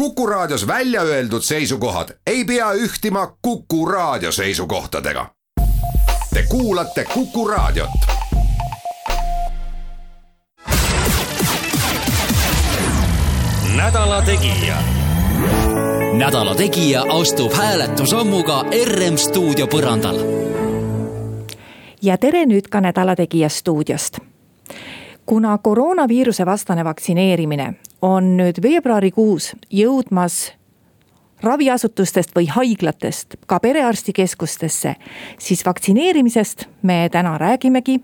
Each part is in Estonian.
Kuku Raadios välja öeldud seisukohad ei pea ühtima Kuku Raadio seisukohtadega. Te kuulate Kuku Raadiot. nädala Tegija. nädala Tegija astub hääletusammuga RM stuudio põrandal. ja tere nüüd ka Nädala Tegija stuudiost kuna koroonaviiruse vastane vaktsineerimine on nüüd veebruarikuus jõudmas raviasutustest või haiglatest ka perearstikeskustesse, siis vaktsineerimisest me täna räägimegi.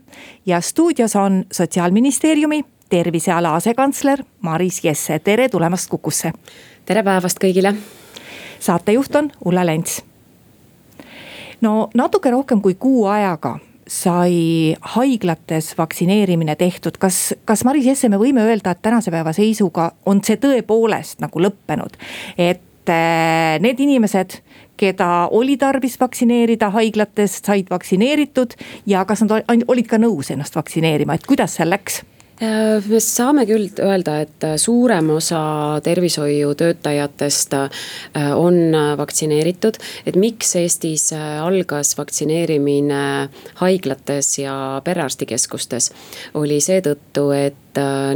ja stuudios on sotsiaalministeeriumi terviseala asekantsler Maris Jesse, tere tulemast Kukusse. tere päevast kõigile. saatejuht on Ulla Lents. no natuke rohkem kui kuu ajaga sai haiglates vaktsineerimine tehtud, kas, kas Maris Jesse, me võime öelda, et tänase päeva seisuga on see tõepoolest nagu lõppenud? et äh, need inimesed, keda oli tarvis vaktsineerida haiglates, said vaktsineeritud ja kas nad olid ka nõus ennast vaktsineerima, et kuidas seal läks? Äh, me saame küll öelda, et äh, suurem osa tervishoiutöötajatest äh, on vaktsineeritud. et miks Eestis algas vaktsineerimine haiglates ja perearstikeskustes, oli seetõttu, et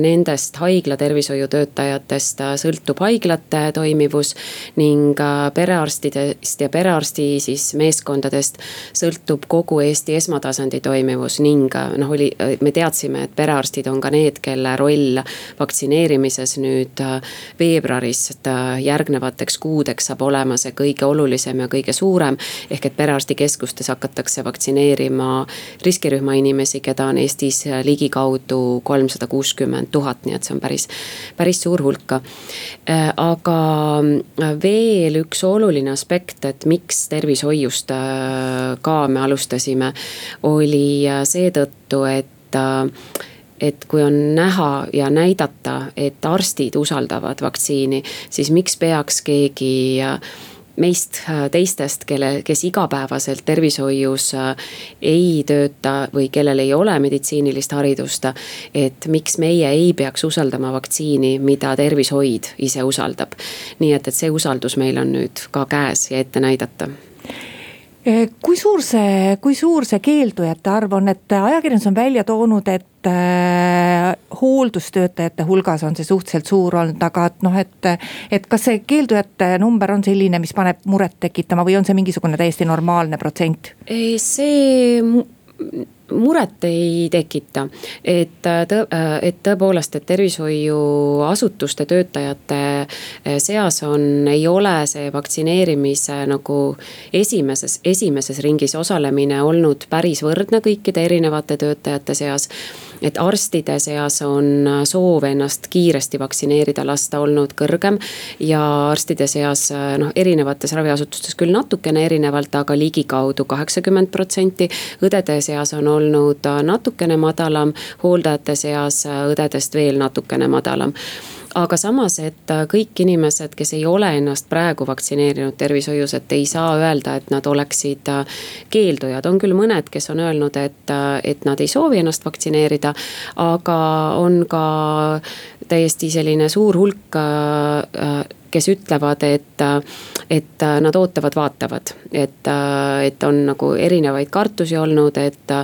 nendest haigla tervishoiutöötajatest sõltub haiglate toimivus ning perearstidest ja perearsti siis meeskondadest sõltub kogu Eesti esmatasandi toimivus ning noh, oli, me teadsime, et perearstid on ka need, kelle roll vaktsineerimises nüüd äh, veebruarist äh, järgnevateks kuudeks saab olema see kõige olulisem ja kõige suurem. ehk et perearstikeskustes hakatakse vaktsineerima riskirühma inimesi, keda on Eestis äh, ligikaudu kolmsada kuuskümmend tuhat, nii et see on päris, päris suur hulk. aga veel üks oluline aspekt, et miks tervishoiust ka me alustasime, oli seetõttu, et et kui on näha ja näidata, et arstid usaldavad vaktsiini, siis miks peaks keegi meist teistest, kelle, kes igapäevaselt tervishoius ei tööta või kellel ei ole meditsiinilist haridust. et miks meie ei peaks usaldama vaktsiini, mida tervishoid ise usaldab. nii et, et see usaldus meil on nüüd ka käes ja ette näidata kui suur see, kui suur see keeldujate arv on, et ajakirjandus on välja toonud, et äh, hooldustöötajate hulgas on see suhteliselt suur olnud, aga et noh, et. et kas see keeldujate number on selline, mis paneb muret tekitama või on see mingisugune täiesti normaalne protsent? see muret ei tekita. et äh, tõ-, äh, et tõepoolest, et tervishoiuasutuste töötajate äh, seas on, ei ole see vaktsineerimise nagu esimeses, esimeses ringis osalemine olnud päris võrdne kõikide erinevate töötajate seas et arstide seas on soov ennast kiiresti vaktsineerida lasta olnud kõrgem. ja arstide seas noh, erinevates raviasutustes küll natukene erinevalt, aga ligikaudu kaheksakümmend protsenti. õdede seas on olnud natukene madalam, hooldajate seas õdedest veel natukene madalam aga samas, et kõik inimesed, kes ei ole ennast praegu vaktsineerinud tervishoius, et ei saa öelda, et nad oleksid keeldujad. on küll mõned, kes on öelnud, et, et nad ei soovi ennast vaktsineerida, aga on ka täiesti selline suur hulk kes ütlevad, et, et nad ootavad, vaatavad. et, et on nagu erinevaid kartusi olnud, et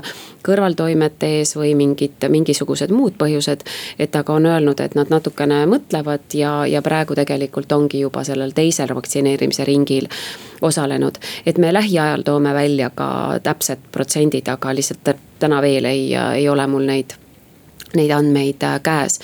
kõrvaltoimete ees või mingid, mingisugused muud põhjused. et aga on öelnud, et nad natukene mõtlevad ja, ja praegu tegelikult ongi juba sellel teisel vaktsineerimise ringil osalenud. et me lähiajal toome välja ka täpsed protsendid, aga lihtsalt täna veel ei, ei ole mul neid neid andmeid äh, käes.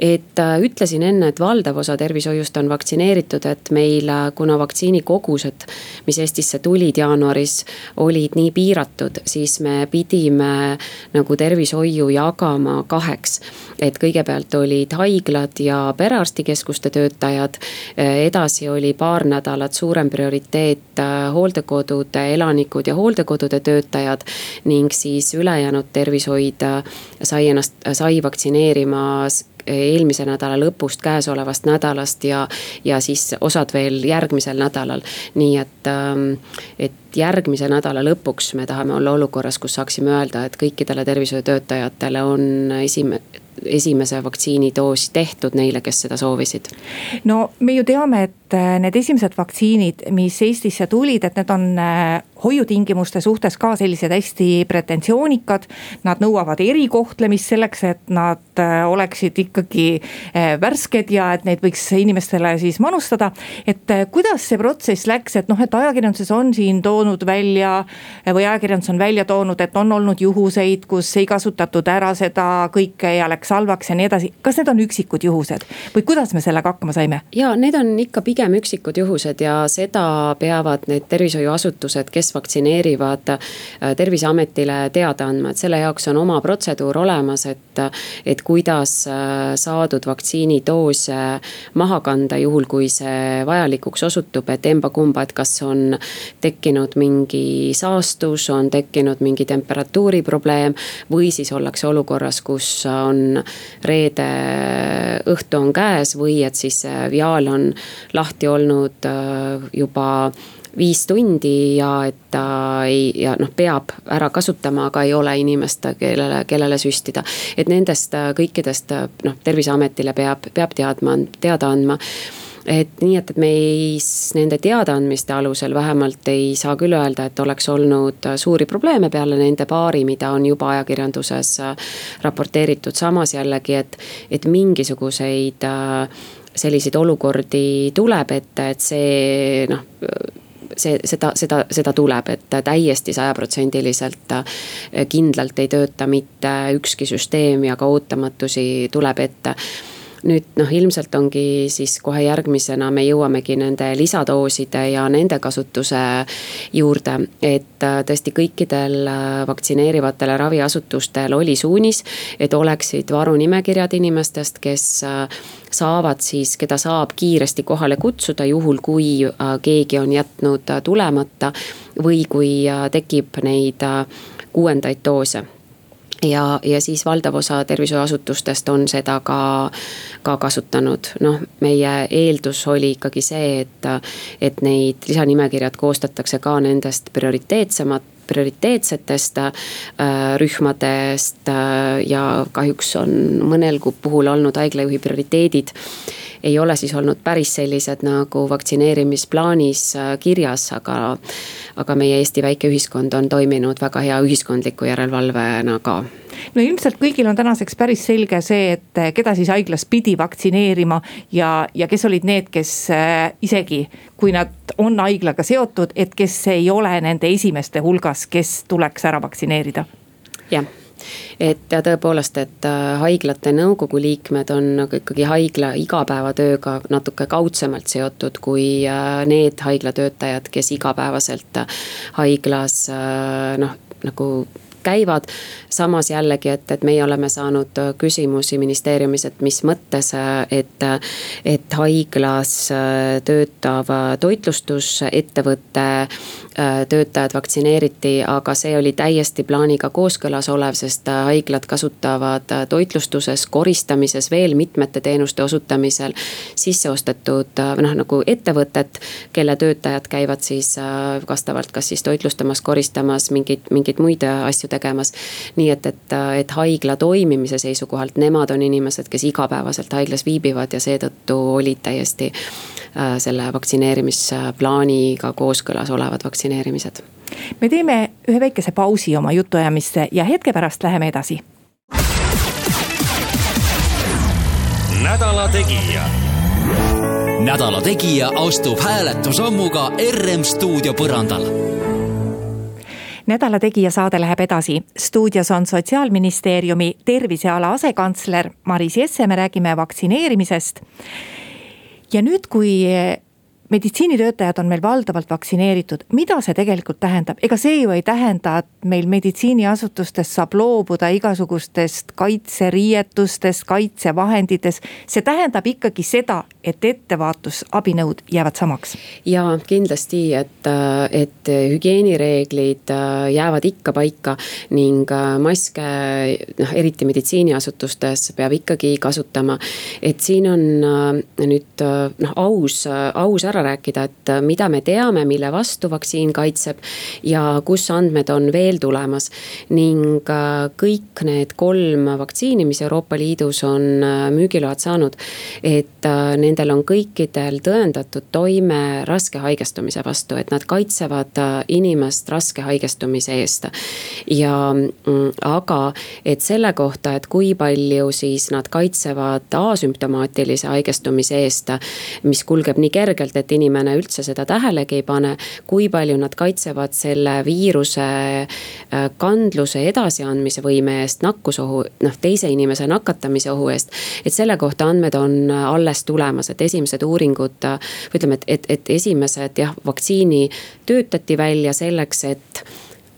et äh, ütlesin enne, et valdav osa tervishoiust on vaktsineeritud, et meil, äh, kuna vaktsiinikogused, mis Eestisse tulid jaanuaris, olid nii piiratud, siis me pidime nagu tervishoiu jagama kaheks. et kõigepealt olid haiglad ja perearstikeskuste töötajad. edasi oli paar nädalat suurem prioriteet hooldekodude elanikud ja hooldekodude töötajad. ning siis ülejäänud tervishoid sai ennast, sai vaktsineerima eelmise nädala lõpust, käesolevast nädalast ja, ja siis osad veel järgmisel nädalal. nii et, ähm, et järgmise nädala lõpuks me tahame olla olukorras, kus saaksime öelda, et kõikidele tervishoiutöötajatele on esime-, esimese vaktsiinidoosi tehtud neile, kes seda soovisid. no me ju teame, et need esimesed vaktsiinid, mis Eestisse tulid, et need on hoiutingimuste suhtes ka sellised hästi pretensioonikad. Nad nõuavad erikohtlemist selleks, et nad äh, oleksid ikkagi äh, värsked ja et neid võiks inimestele siis manustada. et äh, kuidas see protsess läks, et noh, et ajakirjanduses on siin toonud välja või ajakirjandus on välja toonud, et on olnud juhuseid, kus ei kasutatud ära seda kõike ja läks halvaks ja nii edasi. kas need on üksikud juhused või kuidas me sellega hakkama saime? ja need on ikka pigem üksikud juhused ja seda peavad need tervishoiuasutused, kes vaktsineerivad, äh, terviseametile teada andma, et selle jaoks on oma protseduur olemas, et. et kuidas äh, saadud vaktsiinidoose maha kanda, juhul kui see vajalikuks osutub, et emba-kumba, et kas on tekkinud mingi saastus, on tekkinud mingi temperatuuri probleem. või siis ollakse olukorras, kus on reede õhtu on käes või et siis viaal on lahti olnud äh, juba viis tundi ja et ta ei, ja noh, peab ära kasutama, aga ei ole inimest, kellele, kellele süstida. et nendest kõikidest noh, terviseametile peab, peab teadma, teada andma et nii, et, et me ei, nende teadaandmiste alusel vähemalt ei saa küll öelda, et oleks olnud suuri probleeme peale nende paari, mida on juba ajakirjanduses raporteeritud, samas jällegi, et, et mingisuguseid selliseid olukordi tuleb ette, et see noh see, seda, seda, seda tuleb, et täiesti sajaprotsendiliselt kindlalt ei tööta mitte ükski süsteem ja ka ootamatusi tuleb ette nüüd noh, ilmselt ongi siis kohe järgmisena me jõuamegi nende lisadooside ja nende kasutuse juurde. et äh, tõesti kõikidel äh, vaktsineerivatel raviasutustel oli suunis, et oleksid varunimekirjad inimestest, kes saavad siis, keda saab kiiresti kohale kutsuda, juhul kui äh, keegi on jätnud äh, tulemata. või kui äh, tekib neid kuuendaid doose ja, ja siis valdav osa tervishoiuasutustest on seda ka, ka kasutanud. noh, meie eeldus oli ikkagi see, et, et neid lisanimekirjad koostatakse ka nendest prioriteetsemat prioriteetsetest äh, rühmadest äh, ja kahjuks on mõnel puhul olnud haiglajuhi prioriteedid ei ole siis olnud päris sellised nagu vaktsineerimisplaanis äh, kirjas, aga. aga meie Eesti väike ühiskond on toiminud väga hea ühiskondliku järelevalvena ka no ilmselt kõigil on tänaseks päris selge see, et eh, keda siis haiglas pidi vaktsineerima ja, ja kes olid need, kes äh, isegi kui nad on haiglaga seotud, et kes ei ole nende esimeste hulgas, kes tuleks ära vaktsineerida. jah et ja tõepoolest, et äh, haiglate nõukogu liikmed on nagu ikkagi haigla igapäevatööga natuke kaudsemalt seotud kui need haiglatöötajad, kes igapäevaselt haiglas noh, nagu käivad. samas jällegi, et, et meie oleme saanud küsimusi ministeeriumis, et mis mõttes, et, et haiglas töötav toitlustusettevõte töötajad vaktsineeriti, aga see oli täiesti plaaniga kooskõlas olev, sest haiglad kasutavad toitlustuses, koristamises, veel mitmete teenuste osutamisel sisse ostetud noh, nagu ettevõtet, kelle töötajad käivad siis vastavalt kas siis toitlustamas, koristamas, mingeid, mingeid muid asju tegemas. nii et, et, et haigla toimimise seisukohalt nemad on inimesed, kes igapäevaselt haiglas viibivad ja seetõttu olid täiesti äh, selle vaktsineerimisplaaniga kooskõlas olevad vaktsineerimised. me teeme ühe väikese pausi oma jutuajamisse ja hetke pärast läheme edasi. nädala Tegija nädala Tegija astub hääletusammuga RM stuudio põrandal nädala Tegija saade läheb edasi. stuudios on sotsiaalministeeriumi terviseala asekantsler Maris Jesse, me räägime vaktsineerimisest. ja nüüd, kui meditsiinitöötajad on meil valdavalt vaktsineeritud, mida see tegelikult tähendab, ega see ju ei tähenda, et meil meditsiiniasutustes saab loobuda igasugustest kaitseriietustest, kaitsevahenditest. see tähendab ikkagi seda, et ettevaatusabinõud jäävad samaks. ja kindlasti, et, et hügieenireeglid äh, jäävad ikka paika ning äh, maske noh, eriti meditsiiniasutustes peab ikkagi kasutama. et siin on äh, nüüd noh, aus, aus ära ära rääkida, et mida me teame, mille vastu vaktsiin kaitseb. ja kus andmed on veel tulemas. ning kõik need kolm vaktsiini, mis Euroopa Liidus on müügiload saanud. et nendel on kõikidel tõendatud toime raske haigestumise vastu, et nad kaitsevad inimest raske haigestumise eest. ja mm, aga, et selle kohta, et kui palju siis nad kaitsevad asümptomaatilise haigestumise eest. mis kulgeb nii kergelt, et inimene üldse seda tähelegi ei pane. kui palju nad kaitsevad selle viiruse äh, kandluse edasiandmise võime eest, nakkusohu, noh teise inimese nakatamise ohu eest. et selle kohta andmed on alles tulemas, et esimesed uuringud, või ütleme, et, et, et esimesed jah, vaktsiini töötati välja selleks, et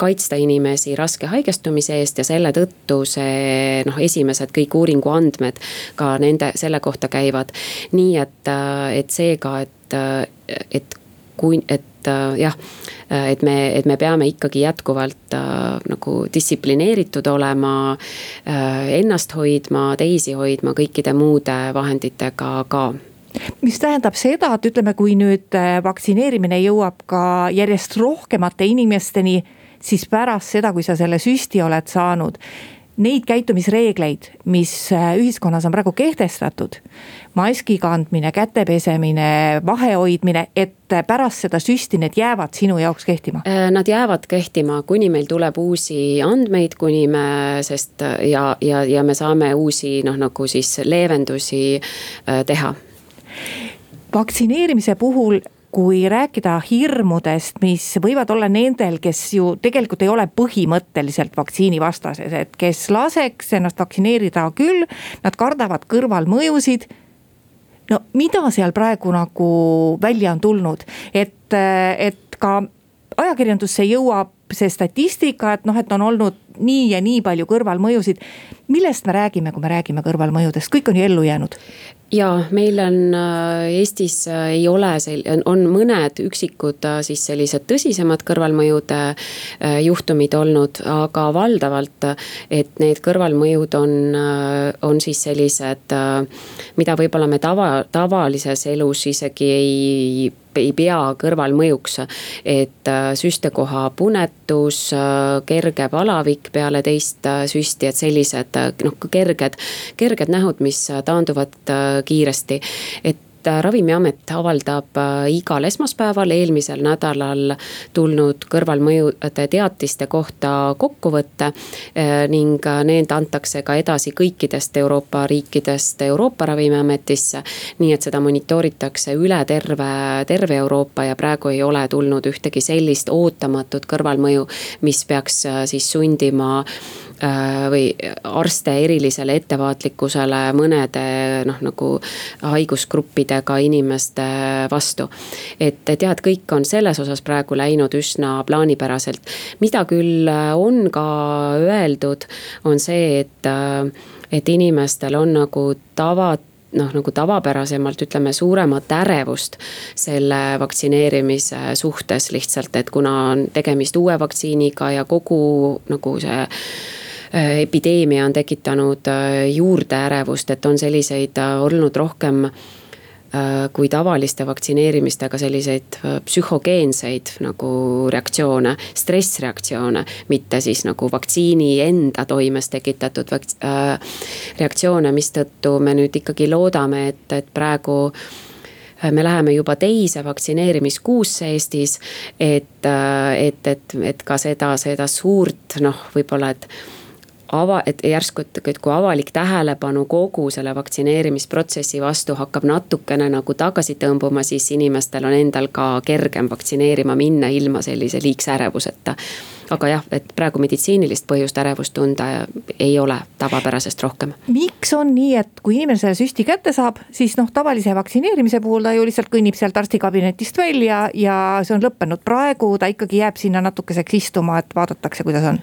kaitsta inimesi raske haigestumise eest ja selle tõttu see noh, esimesed kõik uuringu andmed ka nende, selle kohta käivad. nii et, et seega, et, et kui, et jah, et me, et me peame ikkagi jätkuvalt nagu distsiplineeritud olema. Ennast hoidma, teisi hoidma kõikide muude vahenditega ka mis tähendab seda, et ütleme, kui nüüd vaktsineerimine jõuab ka järjest rohkemate inimesteni siis pärast seda, kui sa selle süsti oled saanud neid käitumisreegleid, mis äh, ühiskonnas on praegu kehtestatud. maski kandmine, käte pesemine, vahe hoidmine, et pärast seda süsti need jäävad sinu jaoks kehtima? Äh, nad jäävad kehtima, kuni meil tuleb uusi andmeid, kuni me, sest ja, ja, ja me saame uusi noh, nagu siis leevendusi äh, teha vaktsineerimise puhul kui rääkida hirmudest, mis võivad olla nendel, kes ju tegelikult ei ole põhimõtteliselt vaktsiinivastased, et kes laseks ennast vaktsineerida küll, nad kardavad kõrvalmõjusid. No mida seal praegu nagu välja on tulnud, et, et ka ajakirjandusse jõuab see statistika, et noh, et on olnud nii ja nii palju kõrvalmõjusid. millest me räägime, kui me räägime kõrvalmõjudest, kõik on ju ellu jäänud ja meil on äh, Eestis äh, ei ole sel-, on mõned üksikud äh, siis sellised tõsisemad kõrvalmõjude juhtumid olnud, aga valdavalt. et need kõrvalmõjud on, on siis sellised, mida võib-olla me tava, tavalises elus isegi ei ei pea kõrvalmõjuks. et süstekoha punetus, kerge palavik peale teist süsti, et sellised noh, kerged, kerged nähud, mis taanduvad kiiresti. et äh, ravimiamet avaldab äh, igal esmaspäeval eelmisel nädalal tulnud kõrvalmõjude teatiste kohta kokkuvõtte. Äh, ning need antakse ka edasi kõikidest Euroopa riikidest Euroopa Ravimiametisse. nii et seda monitooritakse üle terve, terve Euroopa ja praegu ei ole tulnud ühtegi sellist ootamatut kõrvalmõju, mis peaks siis sundima või arste erilisele ettevaatlikkusele mõnede noh, nagu haigusgruppidega inimeste vastu. et, et kõik on selles osas praegu läinud üsna plaanipäraselt. mida küll on ka öeldud, on see, et, et inimestel on nagu tavad noh, nagu tavapärasemalt ütleme, suuremat ärevust selle vaktsineerimise suhtes lihtsalt, et kuna on tegemist uue vaktsiiniga ja kogu nagu see Äh, epideemia on tekitanud äh, juurde ärevust, et on selliseid äh, olnud rohkem kui tavaliste vaktsineerimistega selliseid psühhogeenseid nagu reaktsioone, stressreaktsioone. mitte siis nagu vaktsiini enda toimes tekitatud vakt- äh,, reaktsioone, mistõttu me nüüd ikkagi loodame, et, et praegu me läheme juba teise vaktsineerimiskuusse Eestis. et, et, et, et ka seda, seda suurt noh, võib-olla, et ava-, et järsku, et, et kui avalik tähelepanu kogu selle vaktsineerimisprotsessi vastu hakkab natukene nagu tagasi tõmbuma, siis inimestel on endal ka kergem vaktsineerima minna ilma sellise liigse ärevuseta aga jah, et praegu meditsiinilist põhjust ärevust tunda ei ole tavapärasest rohkem. miks on nii, et kui inimene selle süsti kätte saab, siis noh, tavalise vaktsineerimise puhul ta ju lihtsalt kõnnib sealt arstikabinetist välja ja see on lõppenud, praegu ta ikkagi jääb sinna natukeseks istuma, et vaadatakse, kuidas on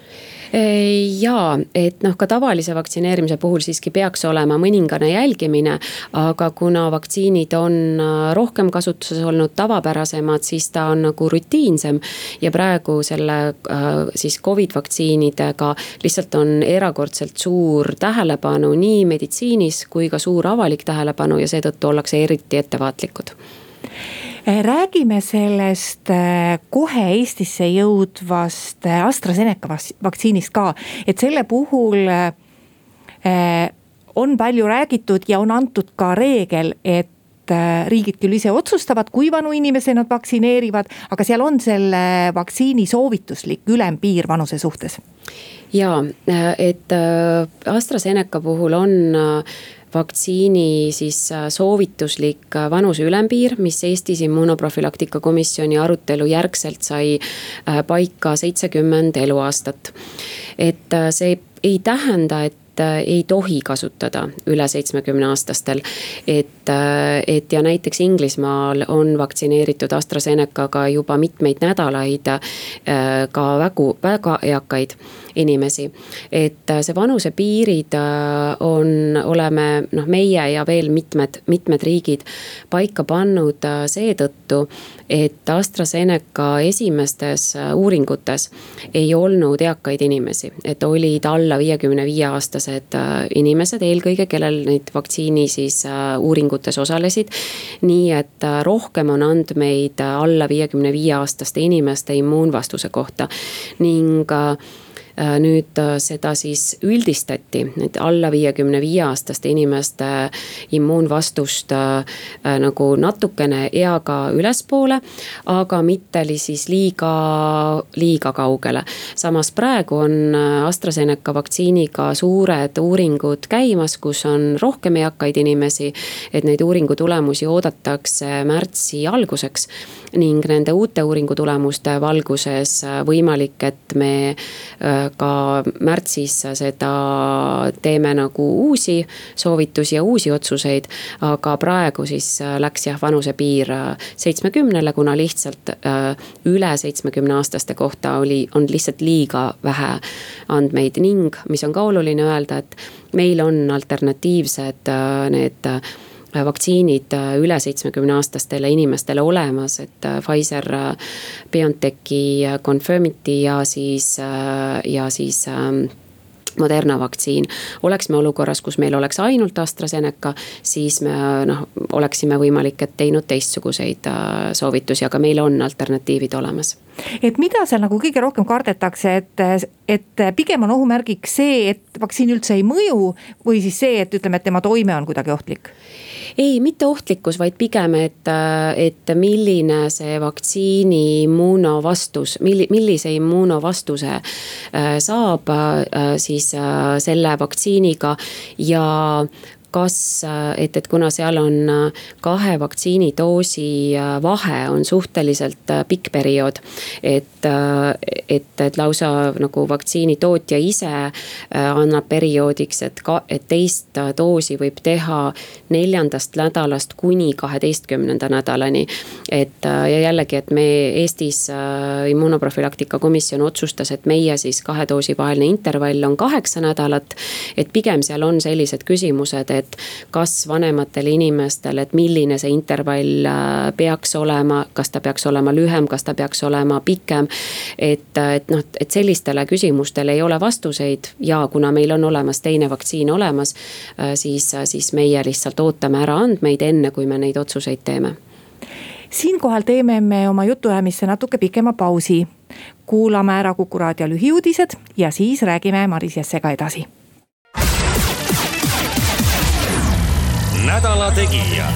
ja, et noh, ka tavalise vaktsineerimise puhul siiski peaks olema mõningane jälgimine. aga kuna vaktsiinid on äh, rohkem kasutuses olnud, tavapärasemad, siis ta on nagu rutiinsem. ja praegu selle äh, siis Covid vaktsiinidega lihtsalt on erakordselt suur tähelepanu nii meditsiinis kui ka suur avalik tähelepanu ja seetõttu ollakse eriti ettevaatlikud. Räägime sellest kohe Eestisse jõudvast AstraZeneca vaktsiinist ka, et selle puhul on palju räägitud ja on antud ka reegel, et riigid küll ise otsustavad, kui vanu inimesi nad vaktsineerivad, aga seal on selle vaktsiini soovituslik ülempiir vanuse suhtes. ja, et AstraZeneca puhul on vaktsiini siis äh, soovituslik äh, vanuse ülempiir, mis Eestis immunoprofülaktika komisjoni arutelu järgselt sai äh, paika seitsekümmend eluaastat. et see ei tähenda, et ei tohi kasutada üle seitsmekümne aastastel. et, et ja näiteks Inglismaal on vaktsineeritud AstraZenecaga juba mitmeid nädalaid ka väga, väga eakaid inimesi. et äh, see vanusepiirid äh, on, oleme noh, meie ja veel mitmed, mitmed riigid paika pannud äh, seetõttu, et AstraZeneca esimestes uuringutes ei olnud eakaid inimesi, et olid alla viiekümne viie aastased inimesed eelkõige, kellel neid vaktsiini siis uuringutes osalesid. nii et rohkem on andmeid alla viiekümne viie aastaste inimeste immuunvastuse kohta ning Äh, nüüd äh, seda siis üldistati, et alla viiekümne viie aastaste inimeste immuunvastust äh, nagu natukene eaga ülespoole. aga mitte siis liiga, liiga kaugele. samas praegu on AstraZeneca vaktsiiniga suured uuringud käimas, kus on rohkem eakaid inimesi. et neid uuringu tulemusi oodatakse märtsi alguseks ning nende uute uuringu tulemuste valguses võimalik, et me ka märtsis seda teeme nagu uusi soovitusi ja uusi otsuseid. aga praegu siis läks jah, vanusepiir seitsmekümnele, kuna lihtsalt äh, üle seitsmekümne aastaste kohta oli, on lihtsalt liiga vähe andmeid ning mis on ka oluline öelda, et meil on alternatiivsed äh, need vaktsiinid äh, üle seitsmekümne aastastele inimestele olemas, et äh, Pfizer, BioNTechi, Confirmity ja siis, ja siis ähm, Moderna vaktsiin. oleks me olukorras, kus meil oleks ainult AstraZeneca, siis me noh, oleksime võimalik, et teinud teistsuguseid soovitusi, aga meil on alternatiivid olemas et mida seal nagu kõige rohkem kardetakse, et, et pigem on ohumärgiks see, et vaktsiin üldse ei mõju või siis see, et ütleme, et tema toime on kuidagi ohtlik? Ei, mitte ohtlikkus, vaid pigem, et, et milline see vaktsiini immuunovastus, milli-, millise immuunovastuse äh, saab äh, siis äh, selle vaktsiiniga. Ja kas, et, et kuna seal on äh, kahe vaktsiinidoosi äh, vahe on suhteliselt äh, pikk periood. et, et, et lausa nagu vaktsiinitootja ise annab perioodiks, et ka, et teist doosi võib teha neljandast nädalast kuni kaheteistkümnenda nädalani. et ja jällegi, et me Eestis immunoprofülaktika komisjon otsustas, et meie siis kahe doosi vaheline intervall on kaheksa nädalat. et pigem seal on sellised küsimused, et kas vanematele inimestele, et milline see intervall äh, peaks olema, kas ta peaks olema lühem, kas ta peaks olema pikem. et, äh, et noh, et sellistele küsimustele ei ole vastuseid ja kuna meil on olemas teine vaktsiin olemas, äh, siis, siis meie lihtsalt ootame ära andmeid, enne kui me neid otsuseid teeme siinkohal teeme me oma jutuajamisse natuke pikema pausi. kuulame ära Kuku raadio lühiuudised ja siis räägime Maris Jessega edasi nädala Tegija.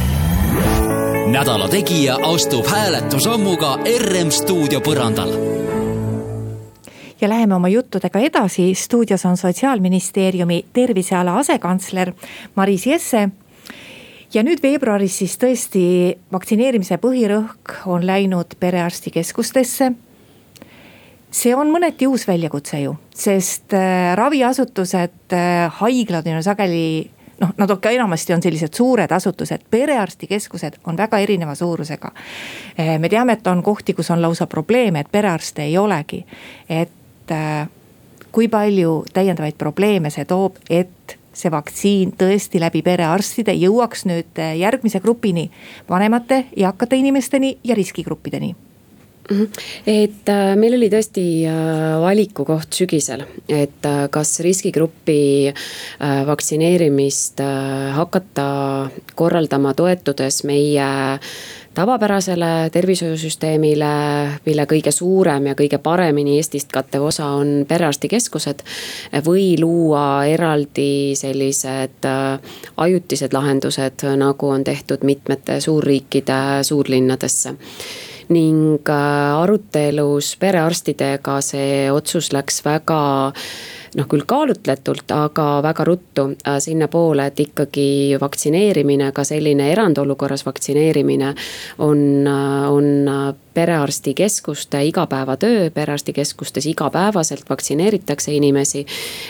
nädala Tegija astub hääletusammuga RM stuudio põrandal ja läheme oma juttudega edasi, stuudios on sotsiaalministeeriumi terviseala asekantsler Maris Jesse ja nüüd veebruaris siis tõesti vaktsineerimise põhirõhk on läinud perearstikeskustesse. see on mõneti uus väljakutse ju, sest äh, raviasutused, äh, haiglad on ju sageli noh, nad ka enamasti on sellised suured asutused, perearstikeskused on väga erineva suurusega. Eh, me teame, et on kohti, kus on lausa probleeme, et perearste ei olegi. et eh, kui palju täiendavaid probleeme see toob, et see vaktsiin tõesti läbi perearstide jõuaks nüüd eh, järgmise grupini, vanemate, eakate inimesteni ja riskigruppideni. Et äh, meil oli tõesti äh, valikukoht sügisel, et äh, kas riskigrupi vaktsineerimist hakata korraldama toetudes meie tavapärasele tervishoiusüsteemile, mille kõige suurem ja kõige paremini Eestist kattev osa on perearstikeskused. või luua eraldi sellised ajutised lahendused, nagu on tehtud mitmete suurriikide suurlinnadesse ning äh, arutelus perearstidega see otsus läks väga noh, küll kaalutletult, aga väga ruttu äh, sinnapoole, et ikkagi vaktsineerimine, ka selline erandolukorras vaktsineerimine on, äh, on perearstikeskuste igapäevatöö, perearstikeskustes igapäevaselt vaktsineeritakse inimesi.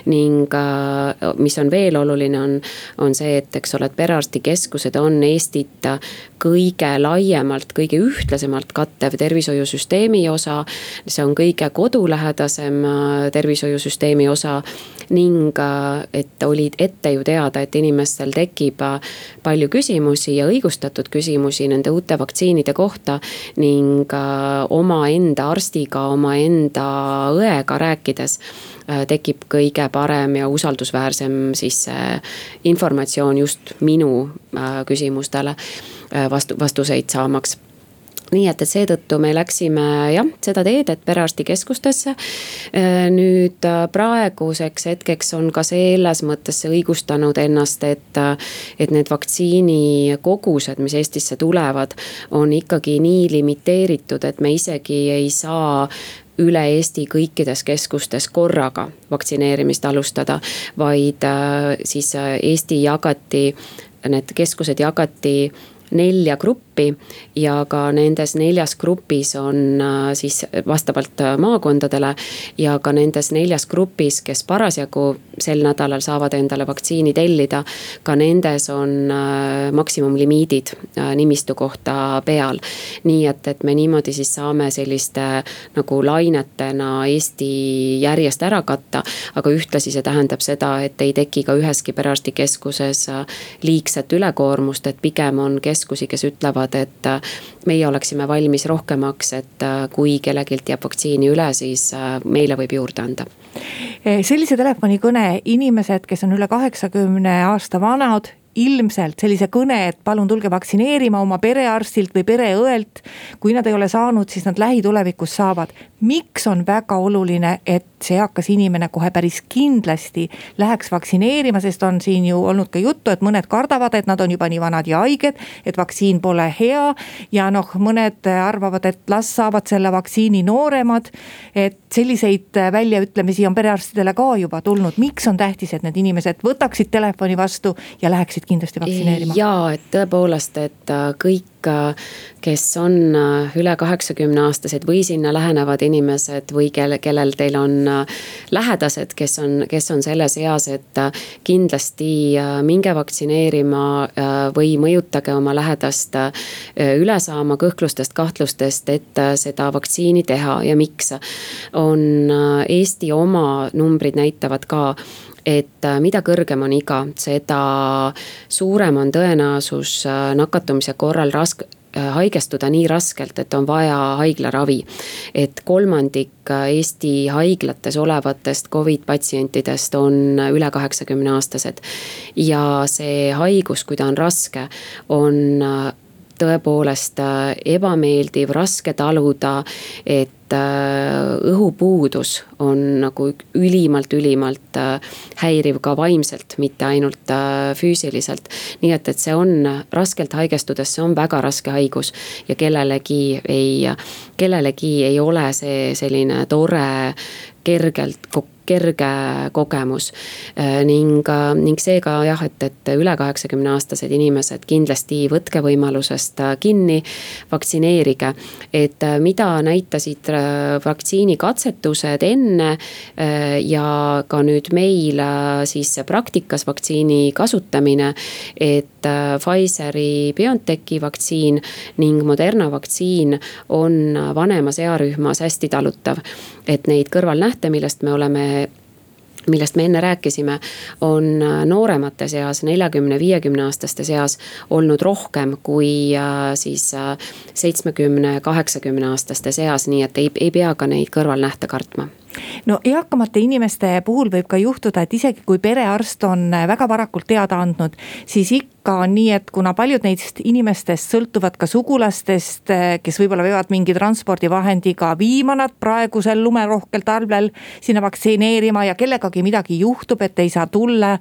ning äh, mis on veel oluline, on, on see, et eks ole, et perearstikeskused on Eestit kõige laiemalt, kõige ühtlasemalt kattev tervishoiusüsteemi osa. see on kõige kodulähedasem äh, tervishoiusüsteemi osa ning äh, et oli ette ju teada, et inimestel tekib palju küsimusi ja õigustatud küsimusi nende uute vaktsiinide kohta ning ka omaenda arstiga, omaenda õega rääkides äh, tekib kõige parem ja usaldusväärsem siis informatsioon just minu äh, küsimustele äh, vastu, vastuseid saamaks nii et, et seetõttu me läksime jah, seda teed, et perearstikeskustesse. Äh, nüüd äh, praeguseks hetkeks on ka selles mõttes see õigustanud ennast, et, äh, et need vaktsiinikogused, mis Eestisse tulevad, on ikkagi nii limiteeritud, et me isegi ei saa üle Eesti kõikides keskustes korraga vaktsineerimist alustada, vaid siis Eesti jagati, need keskused jagati nelja gruppi ja ka nendes neljas grupis on äh, siis vastavalt äh, maakondadele. ja ka nendes neljas grupis, kes parasjagu sel nädalal saavad endale vaktsiini tellida, ka nendes on äh, maksimumlimiidid nimistu kohta peal. nii et, et me niimoodi siis saame selliste nagu lainetena Eesti järjest ära katta, aga ühtlasi see tähendab seda, et ei teki ka üheski perearstikeskuses liigset ülekoormust, et pigem on keskusi, kes ütlevad, et meie oleksime valmis rohkemaks, et äh, kui kellelgi jääb vaktsiini üle, siis äh, meile võib juurde anda eh, sellise telefonikõne inimesed, kes on üle kaheksakümne aasta vanad ilmselt sellise kõne, et palun tulge vaktsineerima oma perearstilt või pereõelt. kui nad ei ole saanud, siis nad lähitulevikus saavad. Miks on väga oluline, et see eakas inimene kohe päris kindlasti läheks vaktsineerima, sest on siin ju olnud ka juttu, et mõned kardavad, et nad on juba nii vanad ja haiged. et vaktsiin pole hea ja noh, mõned arvavad, et las saavad selle vaktsiini nooremad. et selliseid väljaütlemisi on perearstidele ka juba tulnud, miks on tähtis, et need inimesed võtaksid telefoni vastu ja läheksid kindlasti vaktsineerima? jaa, et tõepoolest, et äh, kõik, kes on äh, üle kaheksakümne aastased või sinna lähenevad inimesed või kelle, kellel teil on lähedased, kes on, kes on selles eas, et kindlasti minge vaktsineerima või mõjutage oma lähedast üle saama kõhklustest, kahtlustest, et seda vaktsiini teha ja miks. on Eesti oma numbrid näitavad ka et äh, mida kõrgem on iga, seda suurem on tõenäosus äh, nakatumise korral raske äh, haigestuda nii raskelt, et on vaja haiglaravi. et kolmandik Eesti haiglates olevatest Covid patsientidest on üle kaheksakümne aastased. ja see haigus, kui ta on raske, on tõepoolest ebameeldiv, raske taluda, et Äh, õhupuudus on nagu ülimalt, ülimalt äh, häiriv ka vaimselt, mitte ainult äh, füüsiliselt. nii et, et see on raskelt haigestudes, see on väga raske haigus ja kellelegi ei, kellelegi ei ole see selline tore kergelt kerge kogemus. Äh, ning, äh, ning seega jah, et, et üle kaheksakümne aastased inimesed kindlasti võtke võimalusest äh, kinni, vaktsineerige. et mida näitasid vaktsiinikatsetused enne ja ka nüüd meil siis praktikas vaktsiini kasutamine. et Pfizeri BioNTechi vaktsiin ning Moderna vaktsiin on vanemas earühmas hästi talutav. et neid kõrvalnähte, millest me oleme millest me enne rääkisime, on nooremate seas, neljakümne, viiekümne aastaste seas olnud rohkem kui äh, siis äh, seitsmekümne, kaheksakümne aastaste seas, nii et ei, ei pea ka neid kõrvalnähte kartma no eakamate inimeste puhul võib ka juhtuda, et isegi kui perearst on väga varakult teada andnud, siis ikka on nii, et kuna paljud neist inimestest sõltuvad ka sugulastest, kes võib-olla veavad mingi transpordivahendiga viima nad praegusel lumerohkel talvel sinna vaktsineerima ja kellegagi midagi juhtub, et ei saa tulla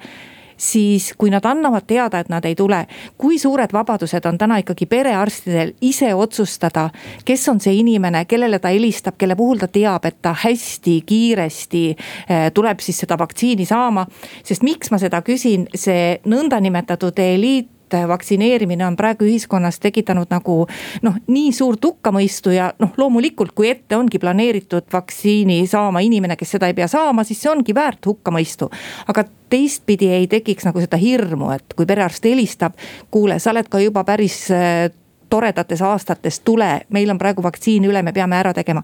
siis kui nad annavad teada, et nad ei tule, kui suured vabadused on täna ikkagi perearstidel ise otsustada, kes on see inimene, kellele ta helistab, kelle puhul ta teab, et ta hästi kiiresti eh, tuleb siis seda vaktsiini saama. sest miks ma seda küsin, see nõndanimetatud eliit vaktsineerimine on praegu ühiskonnas tekitanud nagu noh, nii suurt hukkamõistu ja noh, loomulikult, kui ette ongi planeeritud vaktsiini saama inimene, kes seda ei pea saama, siis see ongi väärt hukkamõistu. aga teistpidi ei tekiks nagu seda hirmu, et kui perearst helistab, kuule, sa oled ka juba päris äh, toredates aastates, tule, meil on praegu vaktsiin üle, me peame ära tegema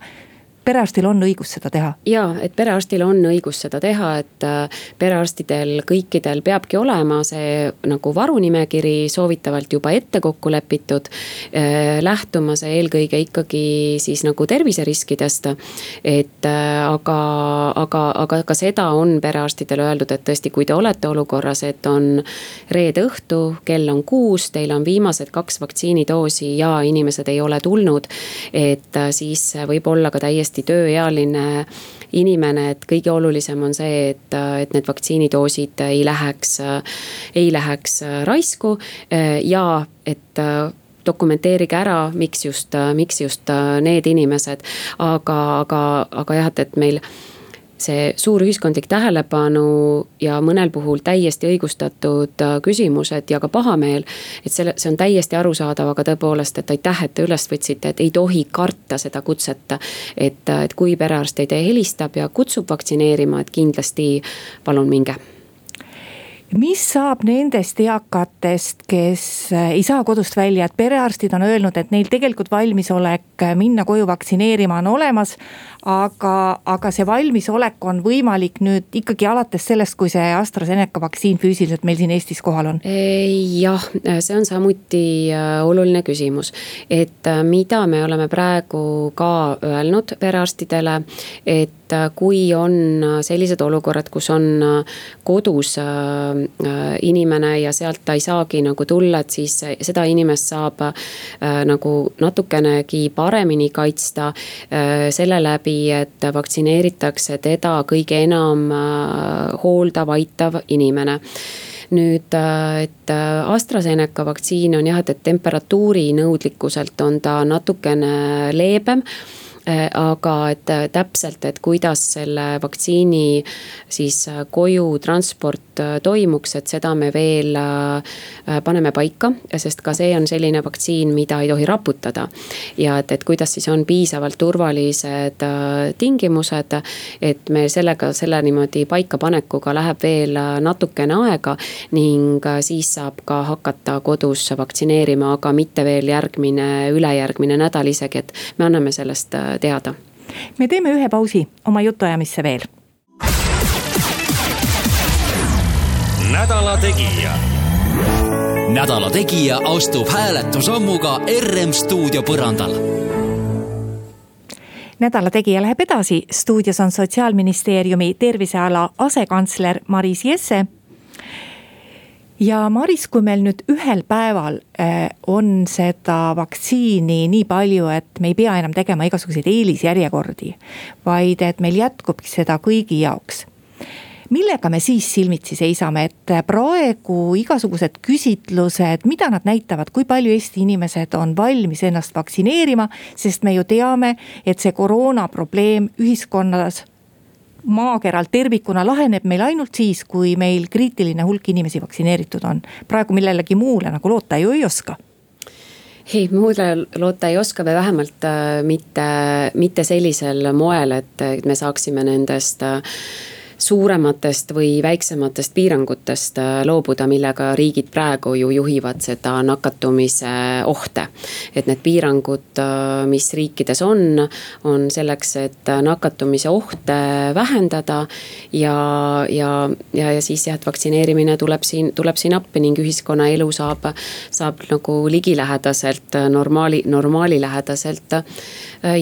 perearstil on õigus seda teha? ja, et perearstil on õigus seda teha, et äh, perearstidel kõikidel peabki olema see nagu varunimekiri soovitavalt juba ette kokku lepitud. Äh, lähtuma see eelkõige ikkagi siis nagu terviseriskidest. et äh, aga, aga, aga ka seda on perearstidele öeldud, et tõesti, kui te olete olukorras, et on reede õhtu, kell on kuus, teil on viimased kaks vaktsiinidoosi ja inimesed ei ole tulnud. et siis võib olla ka täiesti täiesti tööealine inimene, et kõige olulisem on see, et, et need vaktsiinidoosid ei läheks, ei läheks raisku ja et dokumenteerige ära, miks just, miks just need inimesed, aga, aga, aga jah, et, et meil see suur ühiskondlik tähelepanu ja mõnel puhul täiesti õigustatud äh, küsimused ja ka pahameel. et selle, see on täiesti arusaadav, aga tõepoolest, et aitäh, et te üles võtsite, et ei tohi karta seda kutset. et, äh, et kui perearst teie helistab ja kutsub vaktsineerima, et kindlasti palun minge mis saab nendest eakatest, kes äh, ei saa kodust välja, et perearstid on öelnud, et neil tegelikult valmisolek minna koju vaktsineerima on olemas aga, aga see valmisolek on võimalik nüüd ikkagi alates sellest, kui see AstraZeneca vaktsiin füüsiliselt meil siin Eestis kohal on? jah, see on samuti äh, oluline küsimus, et äh, mida me oleme praegu ka öelnud perearstidele, et äh, kui on sellised olukorrad, kus on kodus inimene ja sealt ta ei saagi nagu tulla, et siis seda inimest saab nagu natukenegi paremini kaitsta selle läbi et vaktsineeritakse teda kõige enam äh, hooldav, aitav inimene. Nüüd, äh, et äh, AstraZeneca vaktsiin on jah, et, et temperatuuri nõudlikkuselt on ta natukene leebem Äh, aga et äh, täpselt, et kuidas selle vaktsiini siis äh, koju transport toimuks, et seda me veel paneme paika, sest ka see on selline vaktsiin, mida ei tohi raputada. ja et, et kuidas siis on piisavalt turvalised tingimused, et me sellega, selle niimoodi paikapanekuga läheb veel natukene aega ning siis saab ka hakata kodus vaktsineerima, aga mitte veel järgmine, ülejärgmine nädal isegi, et me anname sellest teada. me teeme ühe pausi oma jutuajamisse veel. nädala Tegija. nädala Tegija astub hääletusammuga RM stuudio põrandal nädala Tegija läheb edasi, stuudios on sotsiaalministeeriumi terviseala asekantsler Maris Jesse ja Maris, kui meil nüüd ühel päeval äh, on seda vaktsiini nii palju, et me ei pea enam tegema igasuguseid eelisjärjekordi, vaid et meil jätkubki seda kõigi jaoks. Millega me siis silmitsi seisame, et praegu igasugused küsitlused, mida nad näitavad, kui palju Eesti inimesed on valmis ennast vaktsineerima, sest me ju teame, et see koroona probleem ühiskonnas maakeral tervikuna laheneb meil ainult siis, kui meil kriitiline hulk inimesi vaktsineeritud on. praegu millelegi muule nagu loota ju ei oska ei, muule loota ei oska või vähemalt äh, mitte, mitte sellisel moel, et me saaksime nendest äh, suurematest või väiksematest piirangutest äh, loobuda, millega riigid praegu ju juhivad seda nakatumise ohte. et need piirangud, äh, mis riikides on, on selleks, et nakatumise ohte vähendada. ja, ja, ja, ja siis jah, et vaktsineerimine tuleb siin, tuleb siin appi ning ühiskonnaelu saab, saab nagu ligilähedaselt, normaali, normaalilähedaselt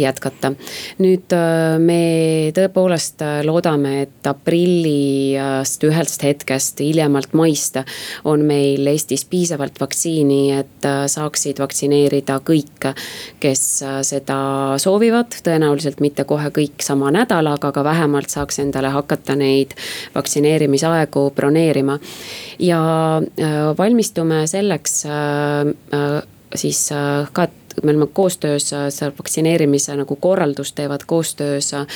jätkata. nüüd me tõepoolest loodame, et aprillist ühest hetkest, hiljemalt maist on meil Eestis piisavalt vaktsiini, et saaksid vaktsineerida kõik, kes seda soovivad. tõenäoliselt mitte kohe kõik sama nädalaga, aga vähemalt saaks endale hakata neid vaktsineerimisaegu broneerima. ja äh, valmistume selleks äh, äh, siis ka, et me oleme koostöös, seal vaktsineerimise nagu korraldust teevad koostöös Äh,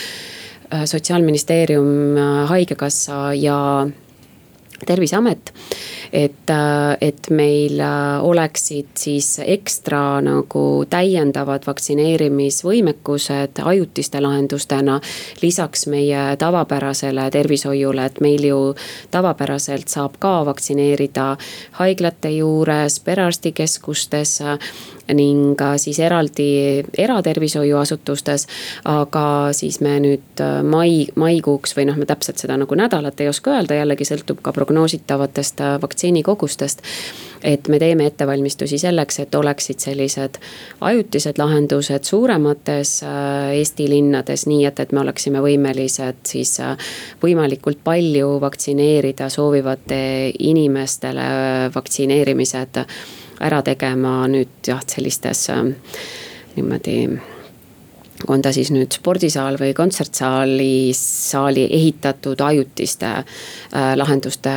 sotsiaalministeerium, äh, haigekassa ja terviseamet. et, äh, et meil oleksid siis ekstra nagu täiendavad vaktsineerimisvõimekused ajutiste lahendustena. lisaks meie tavapärasele tervishoiule, et meil ju tavapäraselt saab ka vaktsineerida haiglate juures, perearstikeskustes ning siis eraldi eratervishoiuasutustes. aga siis me nüüd äh, mai, maikuuks või noh, me täpselt seda nagu nädalat ei oska öelda, jällegi sõltub ka prognoositavatest äh, vaktsiinikogustest et me teeme ettevalmistusi selleks, et oleksid sellised ajutised lahendused suuremates äh, Eesti linnades, nii et, et me oleksime võimelised siis võimalikult palju vaktsineerida soovivate inimestele vaktsineerimised ära tegema nüüd jah, sellistes ähm, niimoodi on ta siis nüüd spordisaal või kontsertsaalis, saali ehitatud ajutiste äh, lahenduste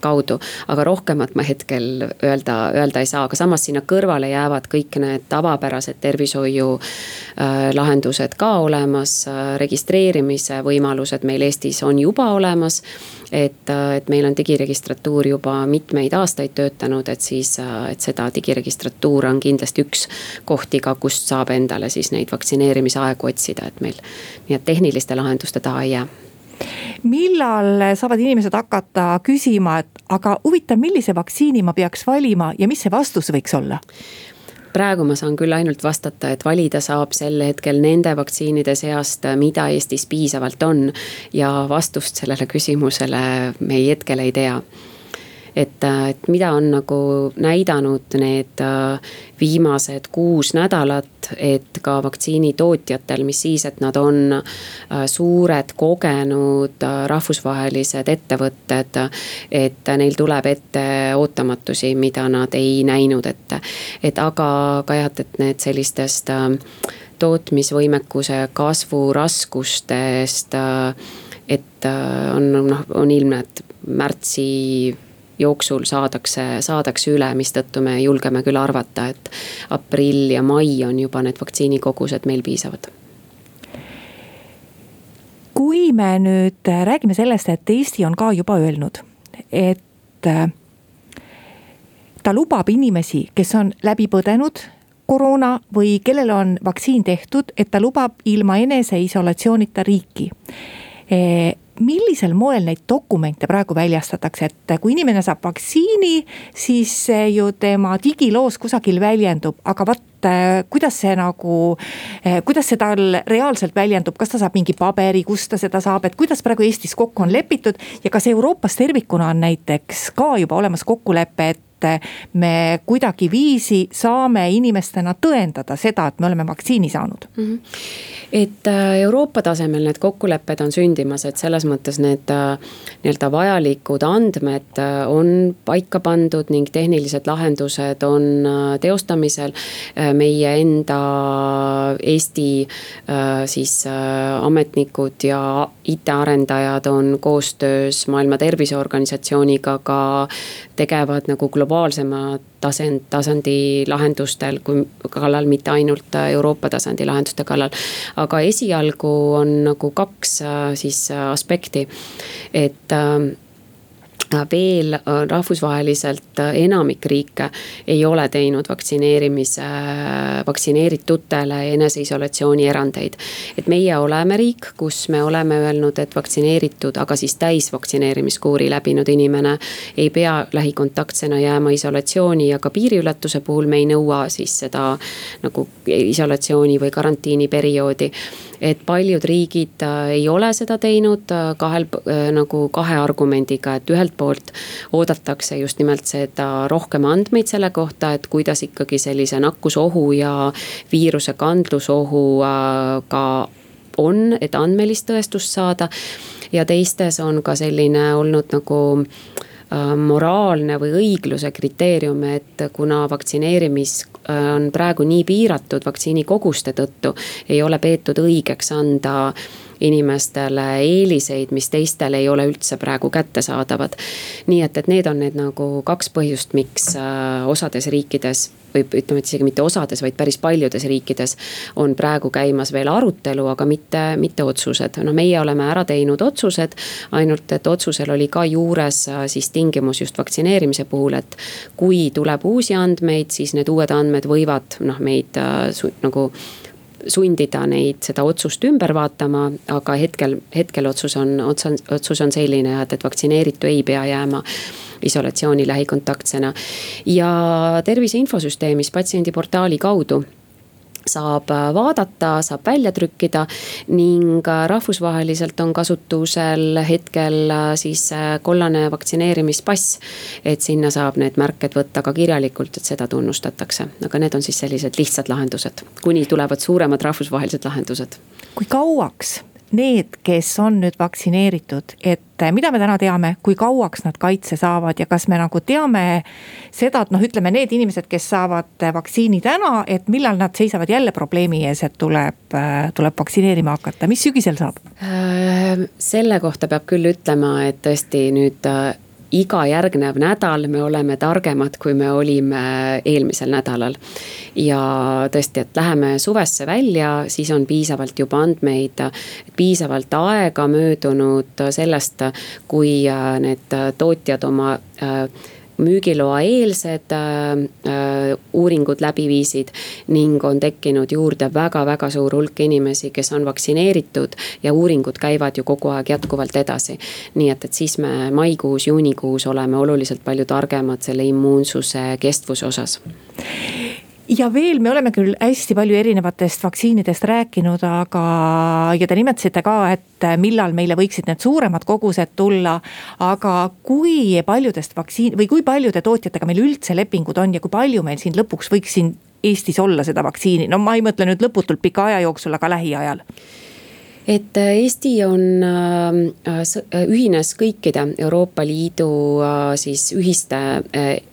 kaudu. aga rohkemat ma hetkel öelda, öelda ei saa, aga samas sinna kõrvale jäävad kõik need tavapärased tervishoiu äh, lahendused ka olemas äh,. registreerimise võimalused meil Eestis on juba olemas et, äh, et meil on digiregistratuur juba mitmeid aastaid töötanud, et siis, äh, et seda digiregistratuur on kindlasti üks kohti ka, kust saab endale siis neid vaktsineerimisaegu otsida, et meil nii et tehniliste lahenduste taha ei jää millal saavad inimesed hakata küsima, et aga huvitav, millise vaktsiini ma peaks valima ja mis see vastus võiks olla? Praegu ma saan küll ainult vastata, et valida saab sel hetkel nende vaktsiinide seast, mida Eestis piisavalt on. ja vastust sellele küsimusele me hetkel ei tea et, äh, et mida on nagu näidanud need äh, viimased kuus nädalat, et ka vaktsiinitootjatel, mis siis, et nad on äh, suured, kogenud rahvusvahelised ettevõtted. et neil tuleb ette ootamatusi, mida nad ei näinud ette, et aga ka jah, et need sellistest tootmisvõimekuse kasvu raskustest. et on noh, on ilmne, et märtsi jooksul saadakse, saadakse üle, mistõttu me julgeme küll arvata, et aprill ja mai on juba need vaktsiinikogused meil piisavad. Kui me nüüd räägime sellest, et Eesti on ka juba öelnud, et äh, ta lubab inimesi, kes on läbi põdenud koroona või kellele on vaktsiin tehtud, et ta lubab ilma eneseisolatsioonita riiki millisel moel neid dokumente praegu väljastatakse, et kui inimene saab vaktsiini, siis see ju tema digiloos kusagil väljendub, aga vot kuidas see nagu, kuidas see tal reaalselt väljendub, kas ta saab mingi paberi, kust ta seda saab, et kuidas praegu Eestis kokku on lepitud. ja kas Euroopas tervikuna on näiteks ka juba olemas kokkulepe, et me kuidagiviisi saame inimestena tõendada seda, et me oleme vaktsiini saanud mm. -hmm et äh, Euroopa tasemel need kokkulepped on sündimas, et selles mõttes need äh, nii-öelda vajalikud andmed äh, on paika pandud ning tehnilised lahendused on teostamisel. meie enda Eesti siis ametnikud ja IT-arendajad on koostöös Maailma Terviseorganisatsiooniga ka tegevad nagu globaalsema tasand, tasandi lahendustel, kui kallal, mitte ainult Euroopa tasandi lahenduste kallal. aga esialgu on nagu kaks siis aspekti, et veel äh, rahvusvaheliselt äh, enamik riike ei ole teinud vaktsineerimise, äh, vaktsineeritutele eneseisolatsiooni erandeid. et meie oleme riik, kus me oleme öelnud, et vaktsineeritud, aga siis täisvaktsineerimiskuuri läbinud inimene ei pea lähikontaktsena jääma isolatsiooni ja ka piiriületuse puhul me ei nõua siis seda nagu isolatsiooni või karantiini perioodi et paljud riigid äh, ei ole seda teinud äh, kahel äh, nagu kahe argumendiga, et ühelt poolt oodatakse just nimelt seda rohkem andmeid selle kohta, et kuidas ikkagi sellise nakkusohu ja viiruse kandlusohuga on, et andmelist tõestust saada. ja teistes on ka selline olnud nagu moraalne või õigluse kriteerium, et kuna vaktsineerimis Äh, on praegu nii piiratud vaktsiinikoguste tõttu, ei ole peetud õigeks anda inimestele eeliseid, mis teistel ei ole üldse praegu kättesaadavad. nii et, et need on need nagu kaks põhjust, miks äh, osades riikides või ütleme, et isegi mitte osades, vaid päris paljudes riikides on praegu käimas veel arutelu, aga mitte, mitte otsused. no meie oleme ära teinud otsused, ainult et otsusel oli ka juures äh, siis tingimus just vaktsineerimise puhul, et kui tuleb uusi andmeid, siis need uued andmed võivad noh, meid äh, nagu sundida neid seda otsust ümber vaatama, aga hetkel, hetkel otsus on, otsus on selline, et, et vaktsineeritu ei pea jääma isolatsiooni lähikontaktsena. ja tervise infosüsteemis patsiendiportaali kaudu saab äh, vaadata, saab välja trükkida ning äh, rahvusvaheliselt on kasutusel hetkel äh, siis kollane vaktsineerimispass. et sinna saab need märked võtta ka kirjalikult, et seda tunnustatakse, aga need on siis sellised lihtsad lahendused, kuni tulevad suuremad rahvusvahelised lahendused. kui kauaks need, kes on nüüd vaktsineeritud, et mida me täna teame, kui kauaks nad kaitse saavad ja kas me nagu teame seda, et noh, ütleme need inimesed, kes saavad vaktsiini täna, et millal nad seisavad jälle probleemi ees, et tuleb, tuleb vaktsineerima hakata, mis sügisel saab? Selle kohta peab küll ütlema, et tõesti nüüd iga järgnev nädal me oleme targemad, kui me olime eelmisel nädalal. ja tõesti, et läheme suvesse välja, siis on piisavalt juba andmeid, piisavalt aega möödunud sellest, kui need tootjad oma äh, müügiloa eelsed äh, äh, uuringud läbi viisid. ning on tekkinud juurde väga-väga suur hulk inimesi, kes on vaktsineeritud ja uuringud käivad ju kogu aeg jätkuvalt edasi. nii et, et siis me maikuus, juunikuus oleme oluliselt palju targemad selle immuunsuse kestvuse osas ja veel me oleme küll hästi palju erinevatest vaktsiinidest rääkinud, aga, ja te nimetasite ka, et millal meile võiksid need suuremad kogused tulla. aga kui paljudest vaktsiin või kui paljude tootjatega meil üldse lepingud on ja kui palju meil siin lõpuks võiks siin Eestis olla seda vaktsiini, no ma ei mõtle nüüd lõputult pika aja jooksul, aga lähiajal et äh, Eesti on, äh, äh, ühines kõikide Euroopa Liidu siis ühiste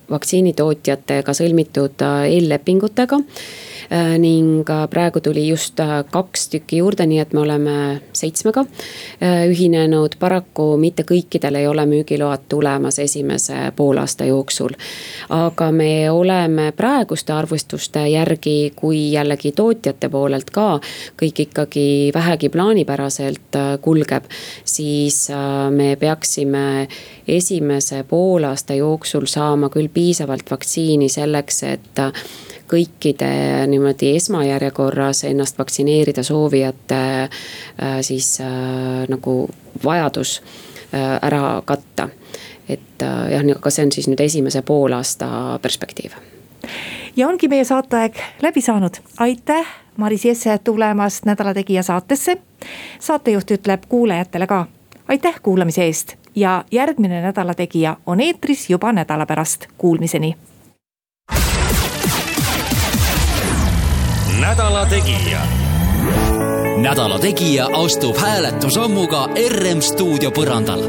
vaktsiinitootjatega sõlmitud eellepingutega ning äh, praegu tuli just äh, kaks tükki juurde, nii et me oleme seitsmega ühinenud. paraku mitte kõikidel ei ole müügiload tulemas esimese poolaasta jooksul. aga me oleme praeguste arvustuste järgi, kui jällegi tootjate poolelt ka kõik ikkagi vähegi plaanipäraselt kulgeb, siis me peaksime esimese poolaasta jooksul saama küll piisavalt vaktsiini selleks, et kõikide niimoodi esmajärjekorras ennast vaktsineerida soovijate äh, siis äh, nagu vajadus äh, ära katta. et jah, aga see on siis nüüd esimese poolaasta perspektiiv ja ongi meie saateaeg läbi saanud, aitäh, Maris Jesse tulemast Nädala Tegija saatesse. saatejuht ütleb kuulajatele ka aitäh kuulamise eest! Ja järgmine Nädala Tegija on eetris juba nädala pärast, kuulmiseni! Nädala Tegija. nädala Tegija astub hääletusammuga RM stuudio põrandal